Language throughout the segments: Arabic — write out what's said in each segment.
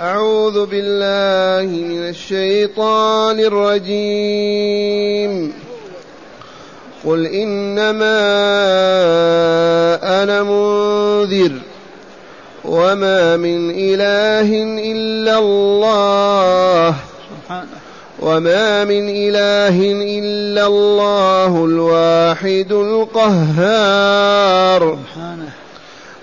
أعوذ بالله من الشيطان الرجيم. قل إنما أنا منذر وما من إله إلا الله وما من إله إلا الله الواحد القهار. سبحانه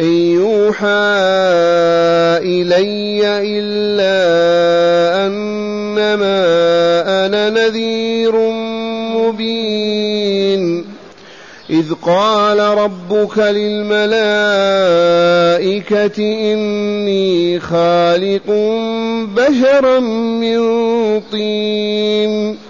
إن يوحى إلي إلا أنما أنا نذير مبين. إذ قال ربك للملائكة إني خالق بشرا من طين.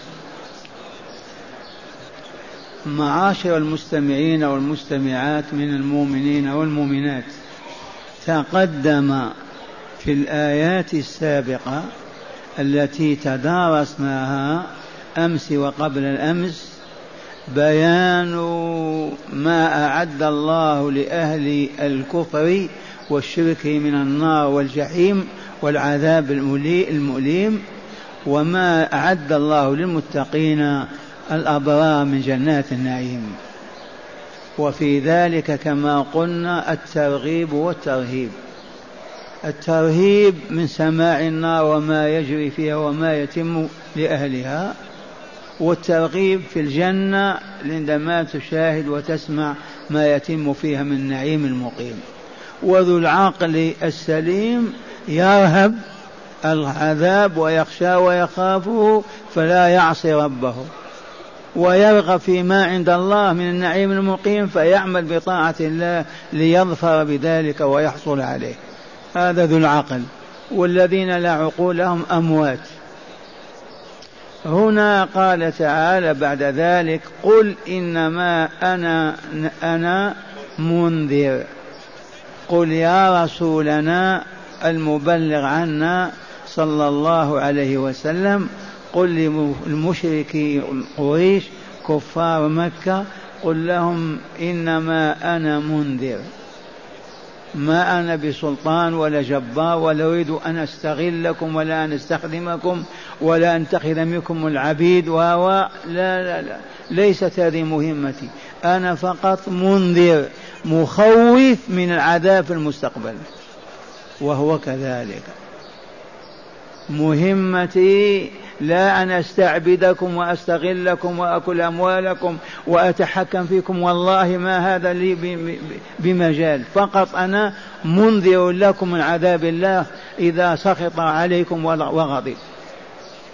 معاشر المستمعين والمستمعات من المؤمنين والمؤمنات. تقدم في الآيات السابقة التي تدارسناها أمس وقبل الأمس بيان ما أعد الله لأهل الكفر والشرك من النار والجحيم والعذاب المؤلم وما أعد الله للمتقين الأبرار من جنات النعيم. وفي ذلك كما قلنا الترغيب والترهيب. الترهيب من سماع النار وما يجري فيها وما يتم لأهلها والترغيب في الجنة عندما تشاهد وتسمع ما يتم فيها من نعيم المقيم. وذو العقل السليم يرهب العذاب ويخشى ويخافه فلا يعصي ربه. ويرغب فيما عند الله من النعيم المقيم فيعمل بطاعة الله ليظفر بذلك ويحصل عليه. هذا ذو العقل. والذين لا عقول لهم أموات. هنا قال تعالى بعد ذلك قل إنما أنا أنا منذر. قل يا رسولنا المبلغ عنا صلى الله عليه وسلم قل للمشركي قريش كفار مكة قل لهم إنما أنا منذر. ما أنا بسلطان ولا جبار ولا أريد أن أستغلكم ولا أن أستخدمكم ولا أنتخذ منكم العبيد و. لا لا لا. ليست هذه مهمتي. أنا فقط منذر مخوف من العذاب في المستقبل. وهو كذلك. مهمتي لا أن أستعبدكم وأستغلكم وأكل أموالكم وأتحكم فيكم. والله ما هذا لي بمجال. فقط أنا منذر لكم من عذاب الله إذا سخط عليكم وغضب.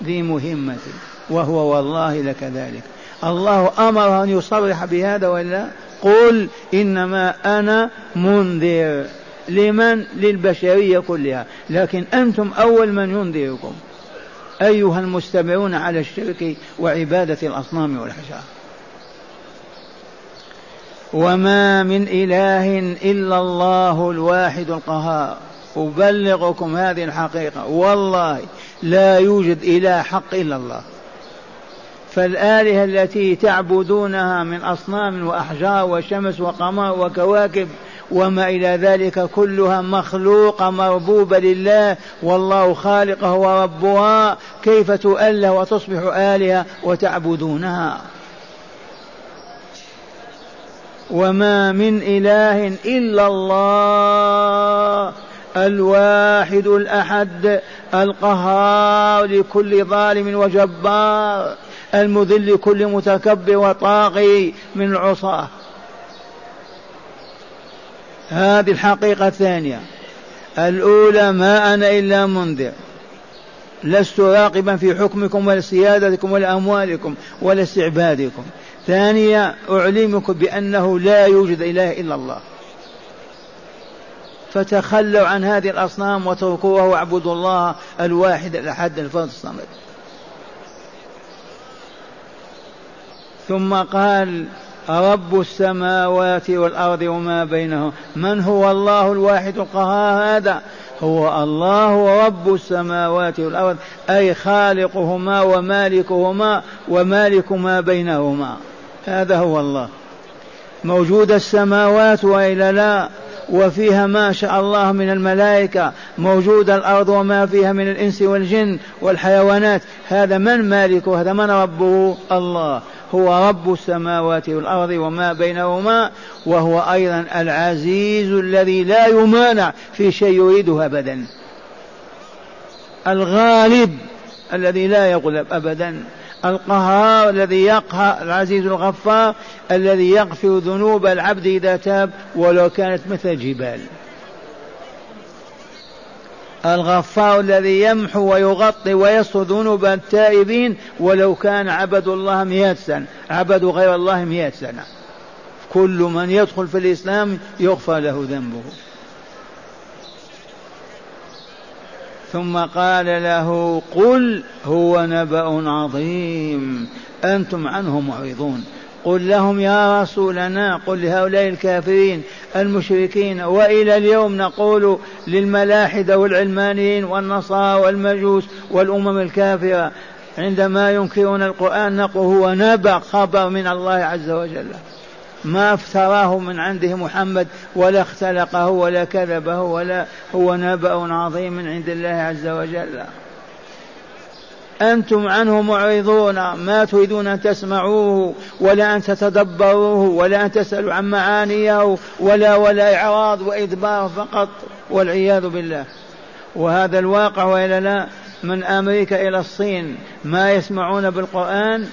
ذي مهمتي وهو والله لكذلك الله أمره أن يصرح بهذا ولا؟ قل إنما أنا منذر. لمن؟ للبشرية كلها. لكن أنتم أول من ينذركم. أيها المستمعون على الشرك وعبادة الأصنام والحجار وما من إله إلا الله الواحد القهار. أبلغكم هذه الحقيقة. والله لا يوجد إله حق إلا الله. فالآلهة التي تعبدونها من أصنام وأحجار وشمس وقمر وكواكب وما إلى ذلك كلها مخلوقة مربوبة لله والله خالقها وربها كيف تؤله وتصبح آلهة وتعبدونها؟ وما من إله إلا الله الواحد الأحد القهار لكل ظالم وجبار المذل لكل متكبر وطاغي من العصاة هذه الحقيقة الثانية. الأولى ما أنا إلا منذر. لست راقبا في حكمكم ولا سيادتكم ولا أموالكم ولا استعبادكم. ثانيا أعلمكم بأنه لا يوجد إله إلا الله. فتخلوا عن هذه الأصنام وتركوها واعبدوا الله الواحد الأحد الفرد الصمد. ثم قال رب السماوات والأرض وما بينهم من هو الله الواحد القهار هذا؟ هو الله رب السماوات والأرض أي خالقهما ومالكهما ومالك ما بينهما. هذا هو الله. موجود السماوات وإلا لا وفيها ما شاء الله من الملائكة موجود الأرض وما فيها من الإنس والجن والحيوانات. هذا من مالكه؟ هذا من ربه؟ الله. هو رب السماوات والأرض وما بينهما وهو أيضا العزيز الذي لا يمانع في شيء يريده أبدا. الغالب الذي لا يغلب أبدا. القهار الذي يقهر العزيز الغفار الذي يغفر ذنوب العبد إذا تاب ولو كانت مثل جبال الغفار الذي يمحو ويغطي ويسر ذنوب التائبين ولو كان عبدوا الله مئة سنة عبدوا غير الله مئة سنة. كل من يدخل في الإسلام يغفر له ذنبه. ثم قال له قل هو نبأ عظيم أنتم عنه معرضون. قل لهم يا رسولنا قل لهؤلاء الكافرين المشركين. وإلى اليوم نقول للملاحدة والعلمانيين والنصارى والمجوس والأمم الكافرة عندما ينكرون القرآن نقول هو نبأ خبر من الله عز وجل. ما افتراه من عنده محمد ولا اختلقه ولا كذبه ولا هو نبأ عظيم من عند الله عز وجل. أنتم عنه معرضون ما تريدون أن تسمعوه ولا أن تتدبروه ولا أن تسألوا عن معانيه ولا ولا إعراض وإدبار فقط والعياذ بالله. وهذا الواقع وإلا لا من أمريكا إلى الصين ما يسمعون بالقرآن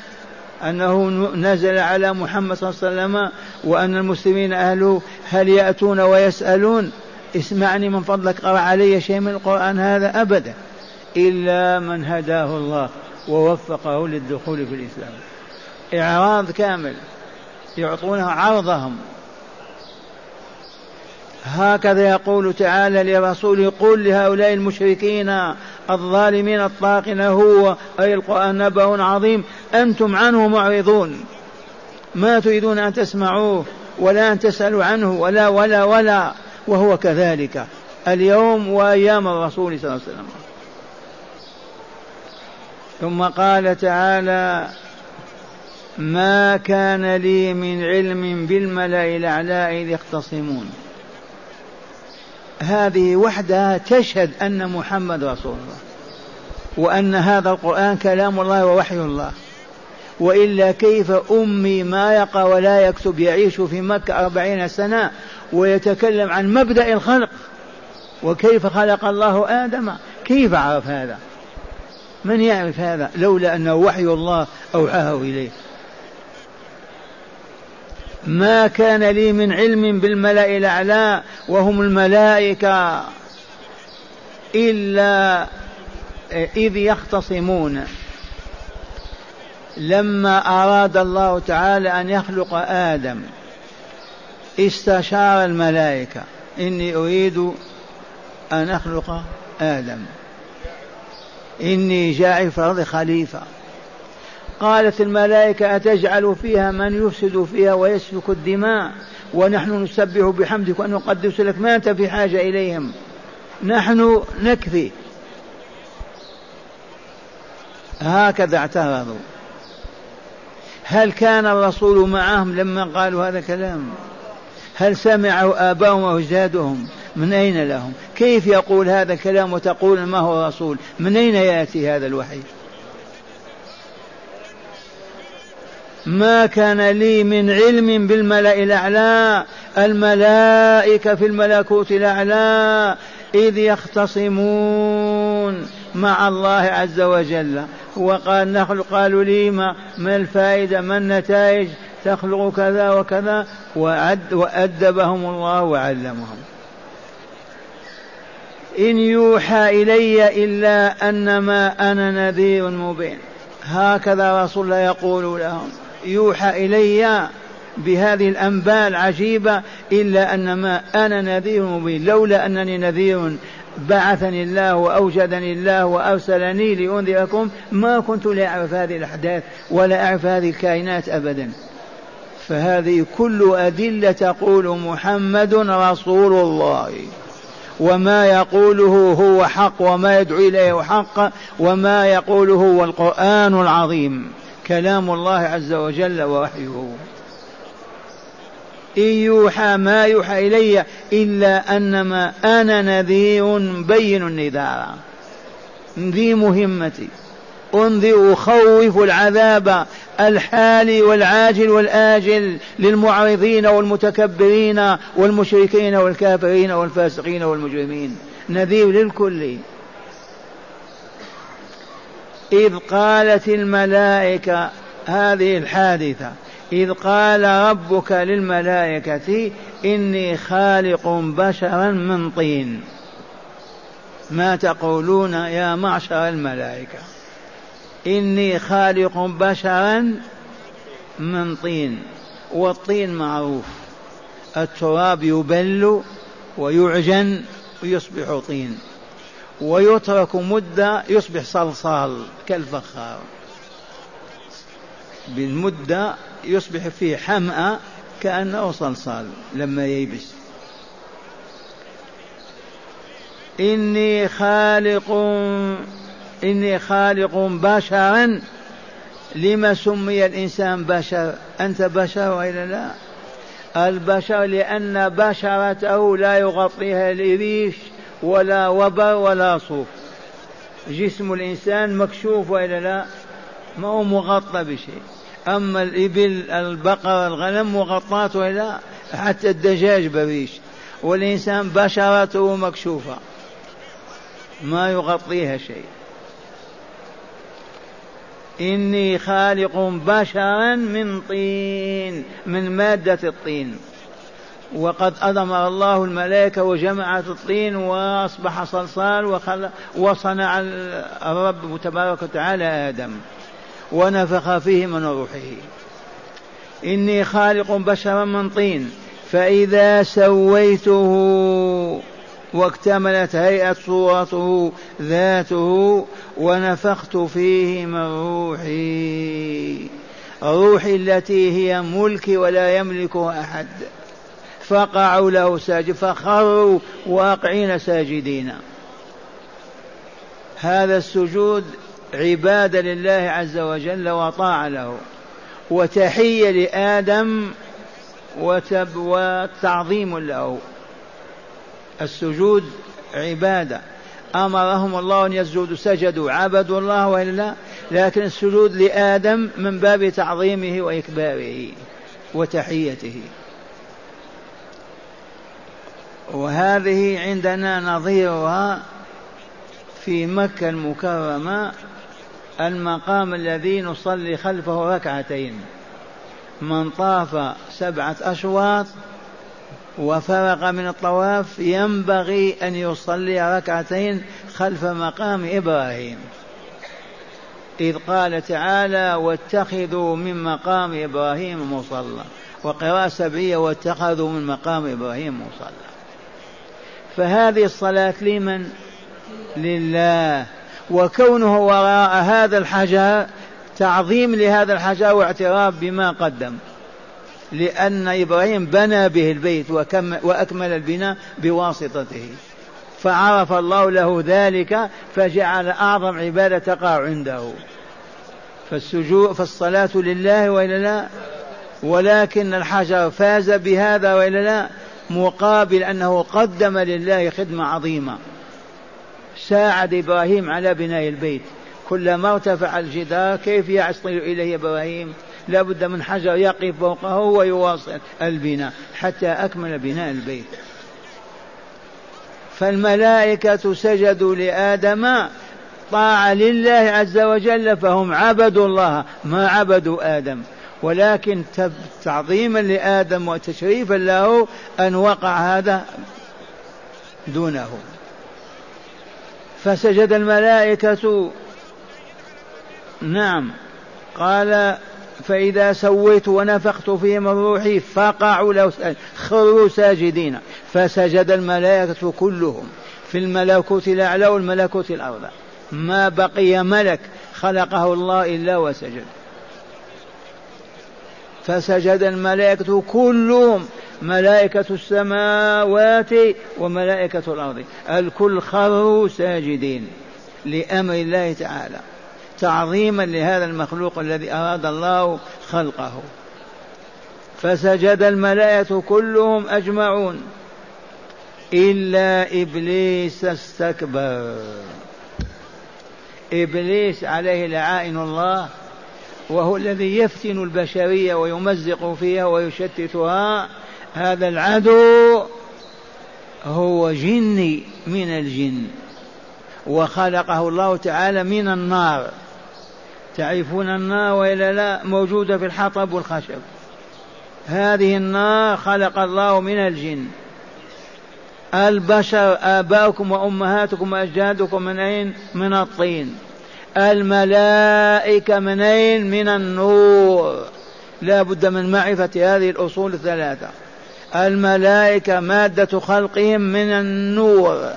أنه نزل على محمد صلى الله عليه وسلم وأن المسلمين أهله هل يأتون ويسألون؟ اسمعني من فضلك قرأ علي شيء من القرآن هذا؟ أبدا. إلا من هداه الله ووفقه للدخول في الإسلام. إعراض كامل يعطونه عرضهم. هكذا يقول تعالى لرسوله قل لهؤلاء المشركين الظالمين الطاغين هو أي القرآن نبأ عظيم أنتم عنه معرضون. ما تريدون أن تسمعوه ولا أن تسألوا عنه ولا ولا ولا وهو كذلك. اليوم وأيام الرسول صلى الله عليه وسلم. ثم قال تعالى ما كان لي من علم بالملأ الأعلى إذ يختصمون. هذه وحدها تشهد أن محمد رسول الله وأن هذا القرآن كلام الله ووحي الله. وإلا كيف أمي ما يقرأ ولا يكتب يعيش في مكة أربعين سنة ويتكلم عن مبدأ الخلق؟ وكيف خلق الله آدم؟ كيف عرف هذا؟ من يعرف هذا لولا أنه وحي الله أوحاه إليه؟ ما كان لي من علم بالملأ الأعلى وهم الملائكة إلا إذ يختصمون. لما أراد الله تعالى أن يخلق آدم استشار الملائكة. إني أريد أن أخلق آدم. إني جاعل في الأرض خليفة. قالت الملائكة أتجعل فيها من يفسد فيها ويسفك الدماء؟ ونحن نسبح بحمدك ونقدس لك. ما أنت في حاجة إليهم؟ نحن نكفي. هكذا اعترضوا. هل كان الرسول معهم لما قالوا هذا الكلام؟ هل سمعوا آباؤهم وأجدادهم؟ من أين لهم؟ كيف يقول هذا الكلام وتقول ما هو رسول؟ من أين يأتي هذا الوحي؟ ما كان لي من علم بالملأ الأعلى الملائكة في الملكوت الأعلى إذ يختصمون مع الله عز وجل. وقال نخلق قالوا لي ما, ما الفائدة؟ ما النتائج؟ تخلق كذا وكذا. وأد وأدبهم الله وعلمهم. إن يوحى إلي إلا أنما أنا نذير مبين. هكذا رسول الله يقول لهم. يوحى إلي بهذه الأنباء العجيبة إلا أنما أنا نذير مبين. لولا أنني نذير بعثني الله وأوجدني الله وأرسلني لأنذركم ما كنت لأعرف هذه الأحداث ولا أعرف هذه الكائنات أبدا. فهذه كل أدلة تقول محمد رسول الله. وما يقوله هو حق وما يدعو إليه حق وما يقوله هو القرآن العظيم. كلام الله عز وجل ووحيه. إن يوحى ما يوحى إلي إلا أنما أنا نذير بين النذار. ذي مهمتي. أنذر أخوف العذاب الحالي والعاجل والآجل للمعرضين والمتكبرين والمشركين والكافرين والفاسقين والمجرمين. نذير للكل. إذ قالت الملائكة هذه الحادثة إذ قال ربك للملائكة إني خالق بشرا من طين. ما تقولون يا معشر الملائكة؟ إني خالق بشرا من طين والطين معروف. التراب يبل ويعجن ويصبح طين ويترك مدة يصبح صلصال كالفخار. بالمدة يصبح فيه حمأة كأنه صلصال لما ييبس. إني خالق إني خالق بشرا لما سمي الإنسان بشر؟ أنت بشر وإلا لا؟ البشر لأن بشرته لا يغطيها الريش ولا وبر ولا صوف. جسم الإنسان مكشوف وإلا لا؟ ما هو مغطى بشيء. أما الإبل البقر الغنم مغطاة وإلا حتى الدجاج بريش. والإنسان بشرته مكشوفة. ما يغطيها شيء. إني خالق بشرا من طين من مادة الطين. وقد أضمر الله الملائكة وجمعت الطين وأصبح صلصال وخل وصنع الرب تبارك وتعالى آدم. ونفخ فيه من روحه. إني خالق بشرا من طين فإذا سويته واكتملت هيئة صورته ذاته ونفخت فيه من روحي. روحي التي هي ملكي ولا يملكها أحد. فقعوا له ساجد فخروا واقعين ساجدين. هذا السجود عبادة لله عز وجل وطاعة له. وتحية لآدم وتعظيم له. السجود عبادة. أمرهم الله أن يسجدوا سجدوا عبدوا الله وإلا لكن السجود لآدم من باب تعظيمه وإكباره وتحيته. وهذه عندنا نظيرها في مكة المكرمة المقام الذي نصلي خلفه ركعتين. من طاف سبعة أشواط وفرغ من الطواف ينبغي أن يصلي ركعتين خلف مقام إبراهيم. إذ قال تعالى واتخذوا من مقام إبراهيم مصلى وقراءة سبعية واتخذوا من مقام إبراهيم مصلى فهذه الصلاة لمن؟ لله. وكونه وراء هذا الحجر تعظيم لهذا الحجر واعتراف بما قدم. لأن إبراهيم بنى به البيت وأكمل البناء بواسطته. فعرف الله له ذلك فجعل أعظم عبادة تقع عنده. فالسجود فالصلاة لله وإلا لا. ولكن الحجر فاز بهذا وإلا لا مقابل أنه قدم لله خدمة عظيمة. ساعد إبراهيم على بناء البيت. كلما ارتفع الجدار كيف يصل إليه إبراهيم؟ لا بد من حجر يقف فوقه ويواصل البناء حتى أكمل بناء البيت. فالملائكة سجدوا لآدم طاعة لله عز وجل فهم عبدوا الله ما عبدوا آدم. ولكن تعظيما لآدم وتشريفا له أن وقع هذا دونه. فسجد الملائكة نعم قال فإذا سويت ونفخت فيه من روحي فقعوا له خروا ساجدين. فسجد الملائكة كلهم. في الملكوت الأعلى والملكوت الأرضى ما بقي ملك خلقه الله إلا وسجد. فسجد الملائكة كلهم. ملائكة السماوات وملائكة الأرض. الكل خروا ساجدين لأمر الله تعالى. تعظيما لهذا المخلوق الذي أراد الله خلقه. فسجد الملائكة كلهم أجمعون. إلا إبليس استكبر. إبليس عليه لعائن الله وهو الذي يفتن البشرية ويمزق فيها ويشتتها. هذا العدو هو جني من الجن وخلقه الله تعالى من النار. تعرفون النار وإلا لا موجوده في الحطب والخشب. هذه النار خلق الله من الجن. البشر آباؤكم وأمهاتكم وأجدادكم من أين؟ من الطين. الملائكة من أين؟ من النور. لا بد من معرفة هذه الأصول الثلاثة. الملائكة مادة خلقهم من النور.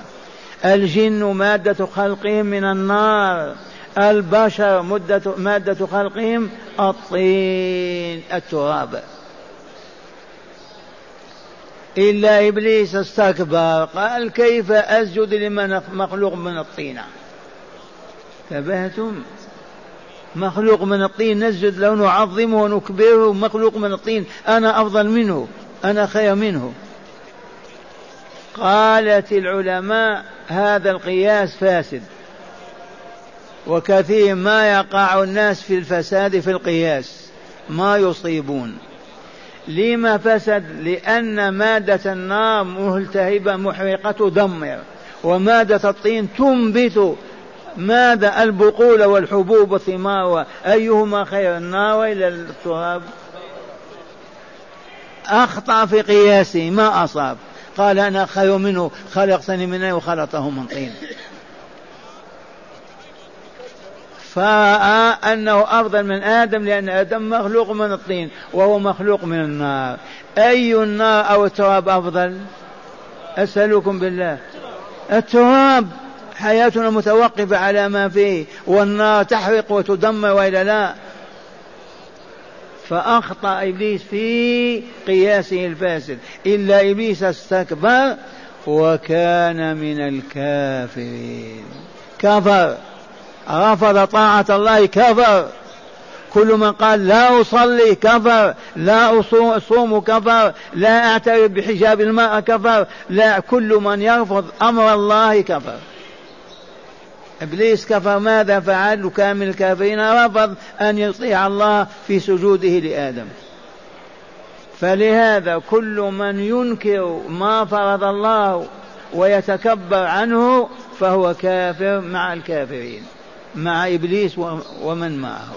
الجن مادة خلقهم من النار. البشر مدة مادة خلقهم الطين التراب. إلا إبليس استكبر قال كيف أسجد لمن مخلوق من الطين؟ تبهتم مخلوق من الطين نسجد له نعظمه ونكبره مخلوق من الطين. أنا أفضل منه أنا خير منه. قالت العلماء هذا القياس فاسد. وكثير ما يقع الناس في الفساد في القياس. ما يصيبون. لما فسد؟ لأن مادة النار ملتهبة محرقة تدمر ومادة الطين تنبت. ماذا؟ البقول والحبوب والثمار. أيهما خير؟ النار إلى التراب. أخطأ في قياسه ما أصاب؟ قال أنا خير منه خلقتني من وخلقته من طين. فرأى أنه أفضل من آدم لأن آدم مخلوق من الطين وهو مخلوق من النار. أي النار أو التراب أفضل؟ أسألكم بالله. التراب حياتنا متوقفة على ما فيه والنار تحرق وتدمر وإلا لا. فأخطأ إبليس في قياسه الفاسد. إلا إبليس استكبر وكان من الكافرين. كفر. رفض طاعة الله كفر. كل من قال لا أصلي كفر. لا أصوم كفر. لا أعترف بحجاب المرأة كفر. لا كل من يرفض أمر الله كفر. إبليس كفر ماذا فعل؟ وكان من الكافرين رفض أن يطيع الله في سجوده لآدم. فلهذا كل من ينكر ما فرض الله ويتكبر عنه فهو كافر مع الكافرين. مع إبليس ومن معه.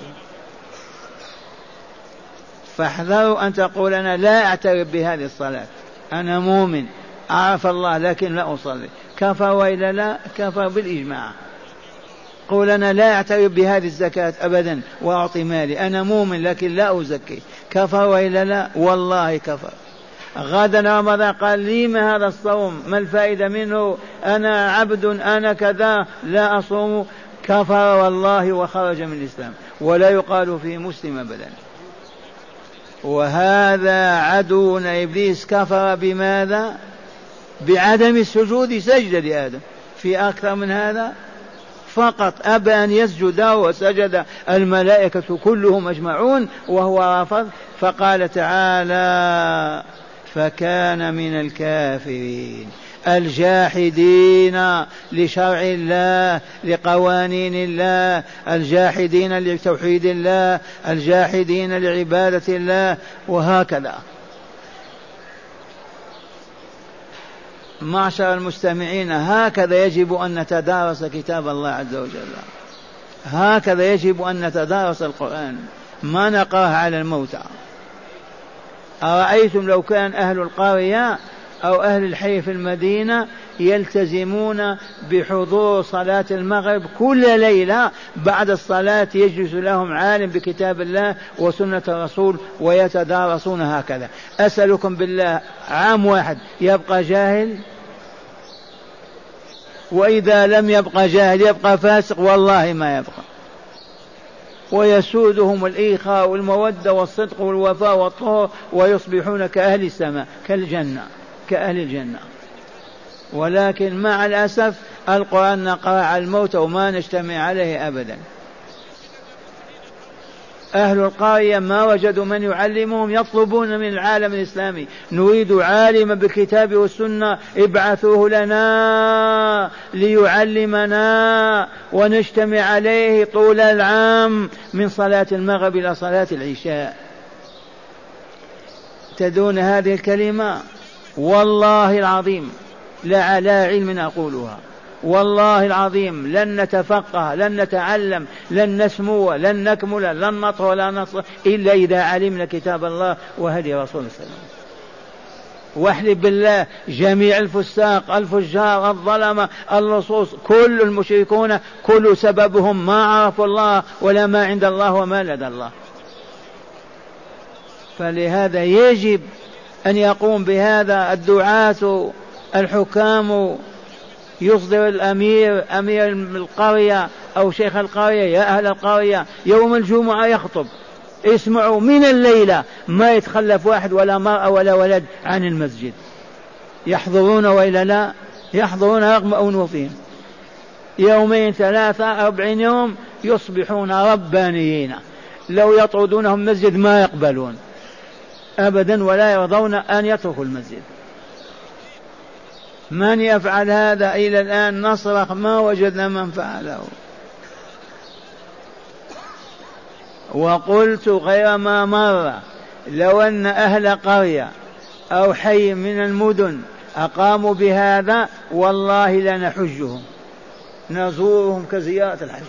فاحذروا أن تقول أنا لا أعترف بهذه الصلاة. أنا مؤمن. اعرف الله لكن لا أصلي. كفر وإلا لا كفر بالإجماع. قول أنا لا أعترف بهذه الزكاة ابدا وأعطي مالي. أنا مؤمن لكن لا أزكي. كفر وإلا لا والله كفر غدا رمضان قال لي ما هذا الصوم؟ ما الفائدة منه؟ أنا عبد أنا كذا لا أصوم. كفر والله وخرج من الإسلام ولا يقال فيه مسلم أبدا. وهذا عدونا إبليس كفر بماذا؟ بعدم السجود سجد لآدم. في أكثر من هذا فقط أبى أن يسجد وسجد الملائكة كلهم أجمعون وهو رفض. فقال تعالى فكان من الكافرين. الجاحدين لشرع الله لقوانين الله الجاحدين لتوحيد الله الجاحدين لعبادة الله وهكذا. معشر المستمعين هكذا يجب أن نتدارس كتاب الله عز وجل. هكذا يجب أن نتدارس القرآن. ما نقرأه على الموتى. أرأيتم لو كان أهل القرية أو أهل الحي في المدينة يلتزمون بحضور صلاة المغرب كل ليلة بعد الصلاة يجلس لهم عالم بكتاب الله وسنة الرسول ويتدارسون هكذا. أسألكم بالله عام واحد يبقى جاهل؟ وإذا لم يبقى جاهل يبقى فاسق؟ والله ما يبقى. ويسودهم الإيخاء والمودة والصدق والوفاء والطهر ويصبحون كأهل السماء كالجنة. كأهل الجنة. ولكن مع الأسف القرآن نقرأ على الموت وما نجتمع عليه أبدا. أهل القرية ما وجدوا من يعلمهم يطلبون من العالم الإسلامي. نريد عالما بالكتاب والسنة ابعثوه لنا ليعلمنا ونجتمع عليه طول العام من صلاة المغرب إلى صلاة العشاء. تدون هذه الكلمة؟ والله العظيم لا على علم أقولها والله العظيم لن نتفقه لن نتعلم لن نسمو لن نكمل لن نطهر ولا نصر إلا إذا علمنا كتاب الله وهدي رسول الله واحلف بالله جميع الفساق الفجار الظلمة اللصوص كل المشركون كل سببهم ما عرفوا الله ولا ما عند الله وما لدى الله. فلهذا يجب أن يقوم بهذا الدعاة الحكام يصدر الأمير أمير القرية أو شيخ القرية يا أهل القرية يوم الجمعة يخطب. اسمعوا من الليلة ما يتخلف واحد ولا مرأة ولا ولد عن المسجد. يحضرون وإلا لا؟ يحضرون رغم أنوفهم يومين ثلاثة أربعين يوم يصبحون ربانيين. لو يطردونهم المسجد ما يقبلون. أبدا ولا يرضون أن يتركوا المسجد. من يفعل هذا إلى الآن نصرخ ما وجدنا من فعله. وقلت غير ما مر لو أن أهل قرية أو حي من المدن أقاموا بهذا والله لنحجهم. نزورهم كزيارة الحج.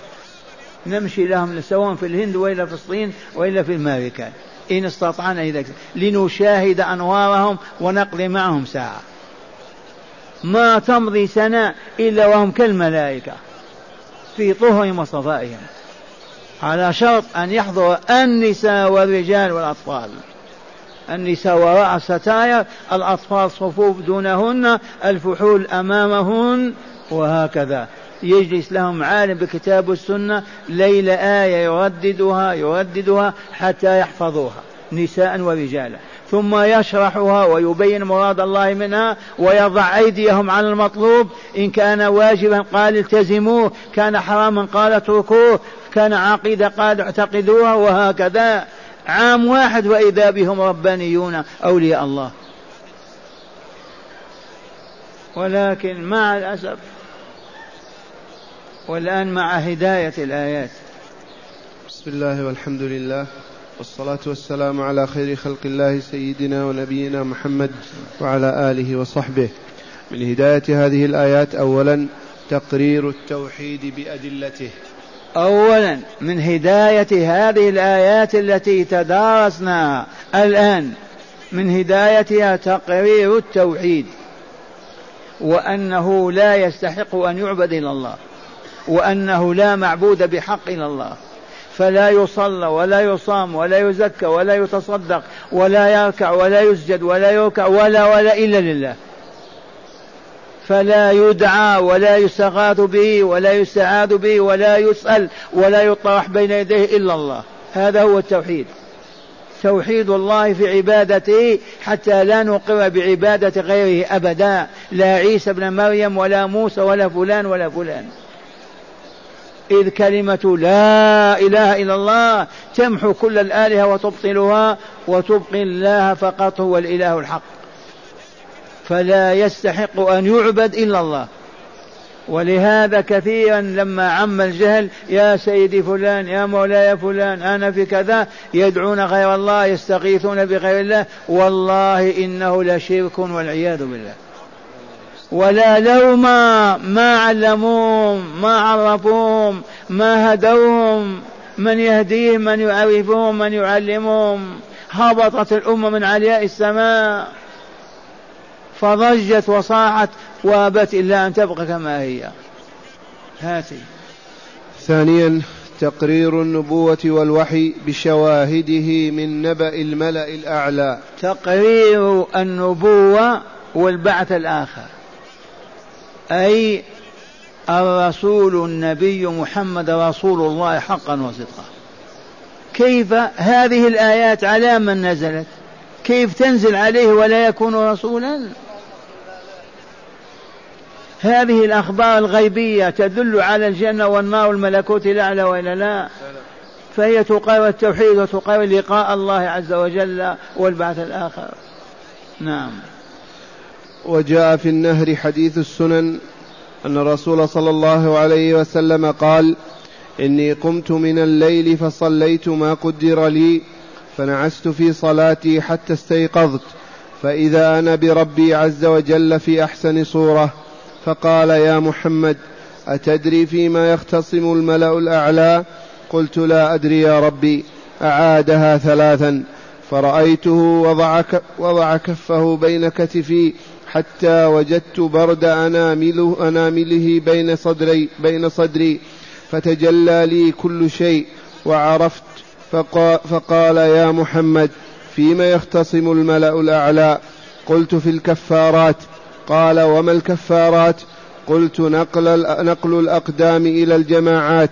نمشي لهم سواء في الهند وإلا في الصين وإلا في الأمريكان إن استطعنا إذا لنشاهد أنوارهم ونقضي معهم ساعة. ما تمضي سنة إلا وهم كالملائكة في طهرهم وصفائهم. على شرط أن يحضر النساء والرجال والأطفال. النساء وراء الستاير الأطفال صفوف دونهن الفحول أمامهن وهكذا. يجلس لهم عالم بكتاب السنة ليل آية يرددها يرددها حتى يحفظوها نساء ورجالا. ثم يشرحها ويبين مراد الله منها ويضع أيديهم على المطلوب. إن كان واجبا قال التزموه كان حراما قال اتركوه كان عقيدة قال اعتقدوها وهكذا. عام واحد وإذا بهم ربانيون أولياء الله. ولكن مع الأسف والآن مع هداية الآيات. بسم الله والحمد لله والصلاة والسلام على خير خلق الله سيدنا ونبينا محمد وعلى آله وصحبه. من هداية هذه الآيات أولا تقرير التوحيد بأدلته. أولا من هداية هذه الآيات التي تدارسناها الآن من هدايتها تقرير التوحيد وأنه لا يستحق أن يعبد إلا الله. وأنه لا معبود بحق إلا الله. فلا يصلى ولا يصام ولا يزكى ولا يتصدق ولا يركع ولا يسجد ولا يركع ولا ولا إلا لله. فلا يدعى ولا يستغاث به ولا يستعاذ به ولا يسأل ولا يطرح بين يديه إلا الله. هذا هو التوحيد. توحيد الله في عبادته حتى لا نقر بعبادة غيره أبدا. لا عيسى ابن مريم ولا موسى ولا فلان ولا فلان. إذ كلمة لا إله إلا الله تمحو كل الآلهة وتبطلها وتبقي الله فقط هو الإله الحق. فلا يستحق أن يعبد إلا الله. ولهذا كثيرا لما عم الجهل يا سيدي فلان يا مولاي فلان أنا في كذا يدعون غير الله يستغيثون بغير الله. والله إنه لشرك والعياذ بالله. ولا لوم ما علموهم ما عرفوهم ما هدوهم من يهديهم من يعرفهم من يعلمهم. هبطت الأمة من علياء السماء. فضجت وصاحت وابت إلا أن تبقى كما هي. هاتي. ثانيا تقرير النبوة والوحي بشواهده من نبأ الملأ الأعلى. تقرير النبوة والبعث الآخر. أي الرسول النبي محمد رسول الله حقا وصدقا. كيف هذه الآيات على من نزلت؟ كيف تنزل عليه ولا يكون رسولا؟ هذه الأخبار الغيبية تدل على الجنة والنار والملكوت الأعلى وإلا لا فهي تقرر التوحيد وتقرر لقاء الله عز وجل والبعث الآخر. نعم. وجاء في النهر حديث السنن أن الرسول صلى الله عليه وسلم قال إني قمت من الليل فصليت ما قدر لي فنعست في صلاتي حتى استيقظت فإذا أنا بربي عز وجل في أحسن صورة. فقال يا محمد أتدري فيما يختصم الملأ الأعلى؟ قلت لا أدري يا ربي. أعادها ثلاثا فرأيته وضع, وضع كفه بين كتفي حتى وجدت برد أنامله, أنامله بين صدري بين صدري. فتجلى لي كل شيء وعرفت. فقال, فقال يا محمد فيما يختصم الملأ الأعلى؟ قلت في الكفارات. قال وما الكفارات؟ قلت نقل, نقل الأقدام إلى الجماعات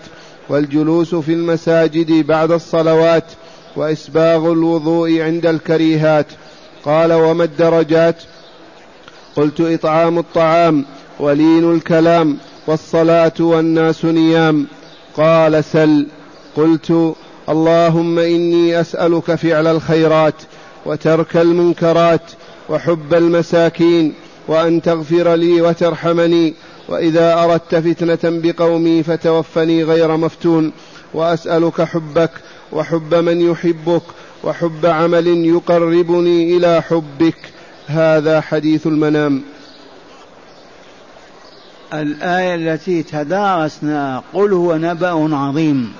والجلوس في المساجد بعد الصلوات وإسباغ الوضوء عند الكريهات. قال وما الدرجات؟ قلت إطعام الطعام ولين الكلام والصلاة والناس نيام. قال سل. قلت اللهم إني أسألك فعل الخيرات وترك المنكرات وحب المساكين وأن تغفر لي وترحمني. وإذا أردت فتنة بقومي فتوفني غير مفتون. وأسألك حبك وحب من يحبك وحب عمل يقربني إلى حبك. هذا حديث المنام. الآية التي تدارسنا قل هو نبأ عظيم.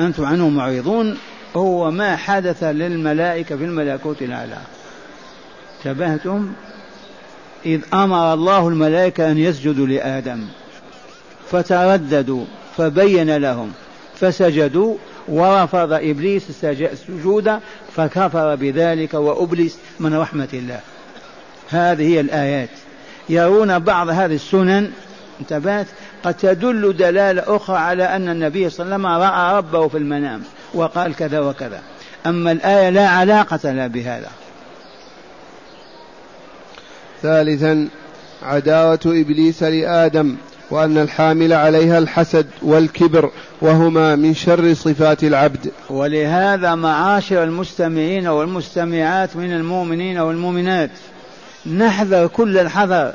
أنتم عنه معرضون. هو ما حدث للملائكة في الملكوت الأعلى. تبهتم إذ أمر الله الملائكة أن يسجدوا لآدم. فترددوا فبين لهم فسجدوا ورفض إبليس السجود فكفر بذلك وأبلس من رحمة الله. هذه هي الآيات. يرون بعض هذه السنن انتبهت؟ قد تدل دلالة أخرى على أن النبي صلى الله عليه وسلم رأى ربه في المنام وقال كذا وكذا. أما الآية لا علاقة لها بهذا. ثالثا عداوة إبليس لآدم وأن الحامل عليها الحسد والكبر وهما من شر صفات العبد. ولهذا معاشر المستمعين والمستمعات من المؤمنين والمؤمنات. نحذر كل الحذر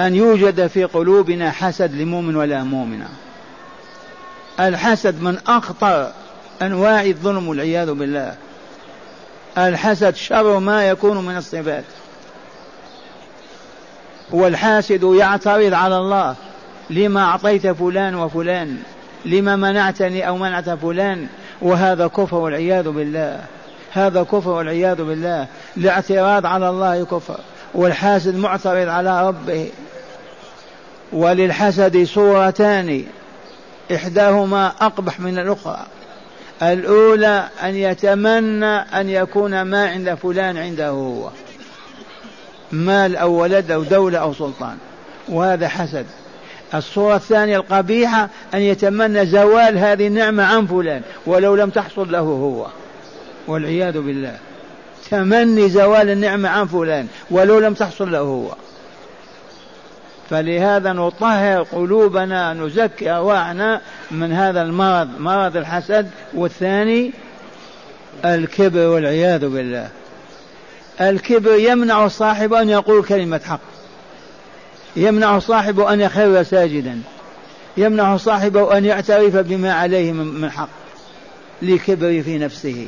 أن يوجد في قلوبنا حسد لمؤمن ولا مؤمنة الحسد من أخطر أنواع الظلم والعياذ بالله. الحسد شر ما يكون من الصفات. والحاسد يعترض على الله. لما أعطيت فلان وفلان لما منعتني أو منعت فلان وهذا كفر والعياذ بالله. هذا كفر والعياذ بالله. الاعتراض على الله كفر. والحاسد معترض على ربه. وللحسد صورتان. إحداهما أقبح من الأخرى. الأولى أن يتمنى أن يكون ما عند فلان عنده هو. مال أو ولد أو دولة أو سلطان. وهذا حسد. الصورة الثانية القبيحة أن يتمنى زوال هذه النعمة عن فلان ولو لم تحصل له هو. والعياذ بالله. تمني زوال النعمة عن فلان ولو لم تحصل له هو. فلهذا نطهر قلوبنا نزكي أرواحنا من هذا المرض مرض الحسد والثاني الكبر والعياذ بالله. الكبر يمنع صاحبه أن يقول كلمة حق. يمنع صاحبه أن يخر ساجدا. يمنع صاحبه أن يعترف بما عليه من حق لكبر في نفسه.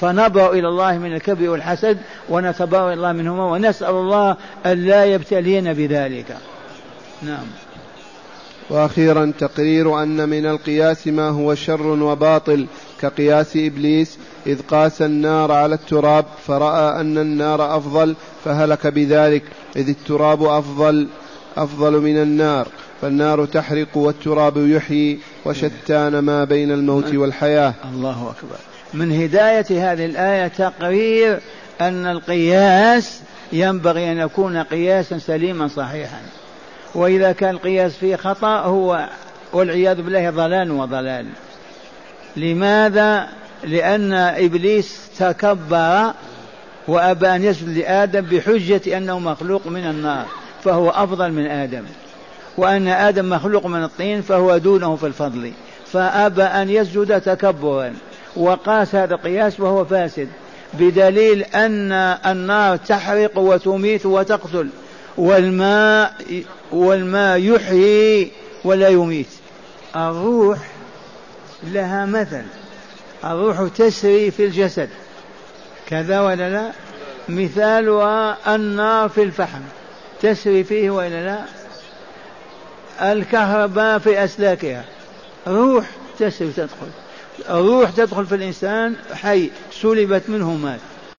فنبرأ إلى الله من الكبر والحسد ونتبرأ الله منهما ونسأل الله أن لا يبتلين بذلك. نعم. وأخيرا تقرير أن من القياس ما هو شر وباطل كقياس إبليس إذ قاس النار على التراب فرأى أن النار أفضل فهلك بذلك إذ التراب أفضل أفضل من النار فالنار تحرق والتراب يحيي وشتان ما بين الموت والحياة. الله أكبر. من هداية هذه الآية تقرير أن القياس ينبغي أن يكون قياسا سليما صحيحا. وإذا كان القياس فيه خطأ هو والعياذ بالله ضلال وضلال. لماذا؟ لأن إبليس تكبر وأبى أن يسجد لآدم بحجة أنه مخلوق من النار فهو أفضل من آدم. وأن آدم مخلوق من الطين فهو دونه في الفضل. فأبى أن يسجد تكبرا. وقاس هذا القياس وهو فاسد بدليل أن النار تحرق وتميت وتقتل والماء والماء يحيي ولا يميت. الروح لها مثل الروح تسري في الجسد. كذا ولا لا؟ مثالها النار في الفحم تسري فيه ولا لا؟ الكهرباء في أسلاكها روح تسري تدخل الروح تدخل في الإنسان حي سلبت منه مات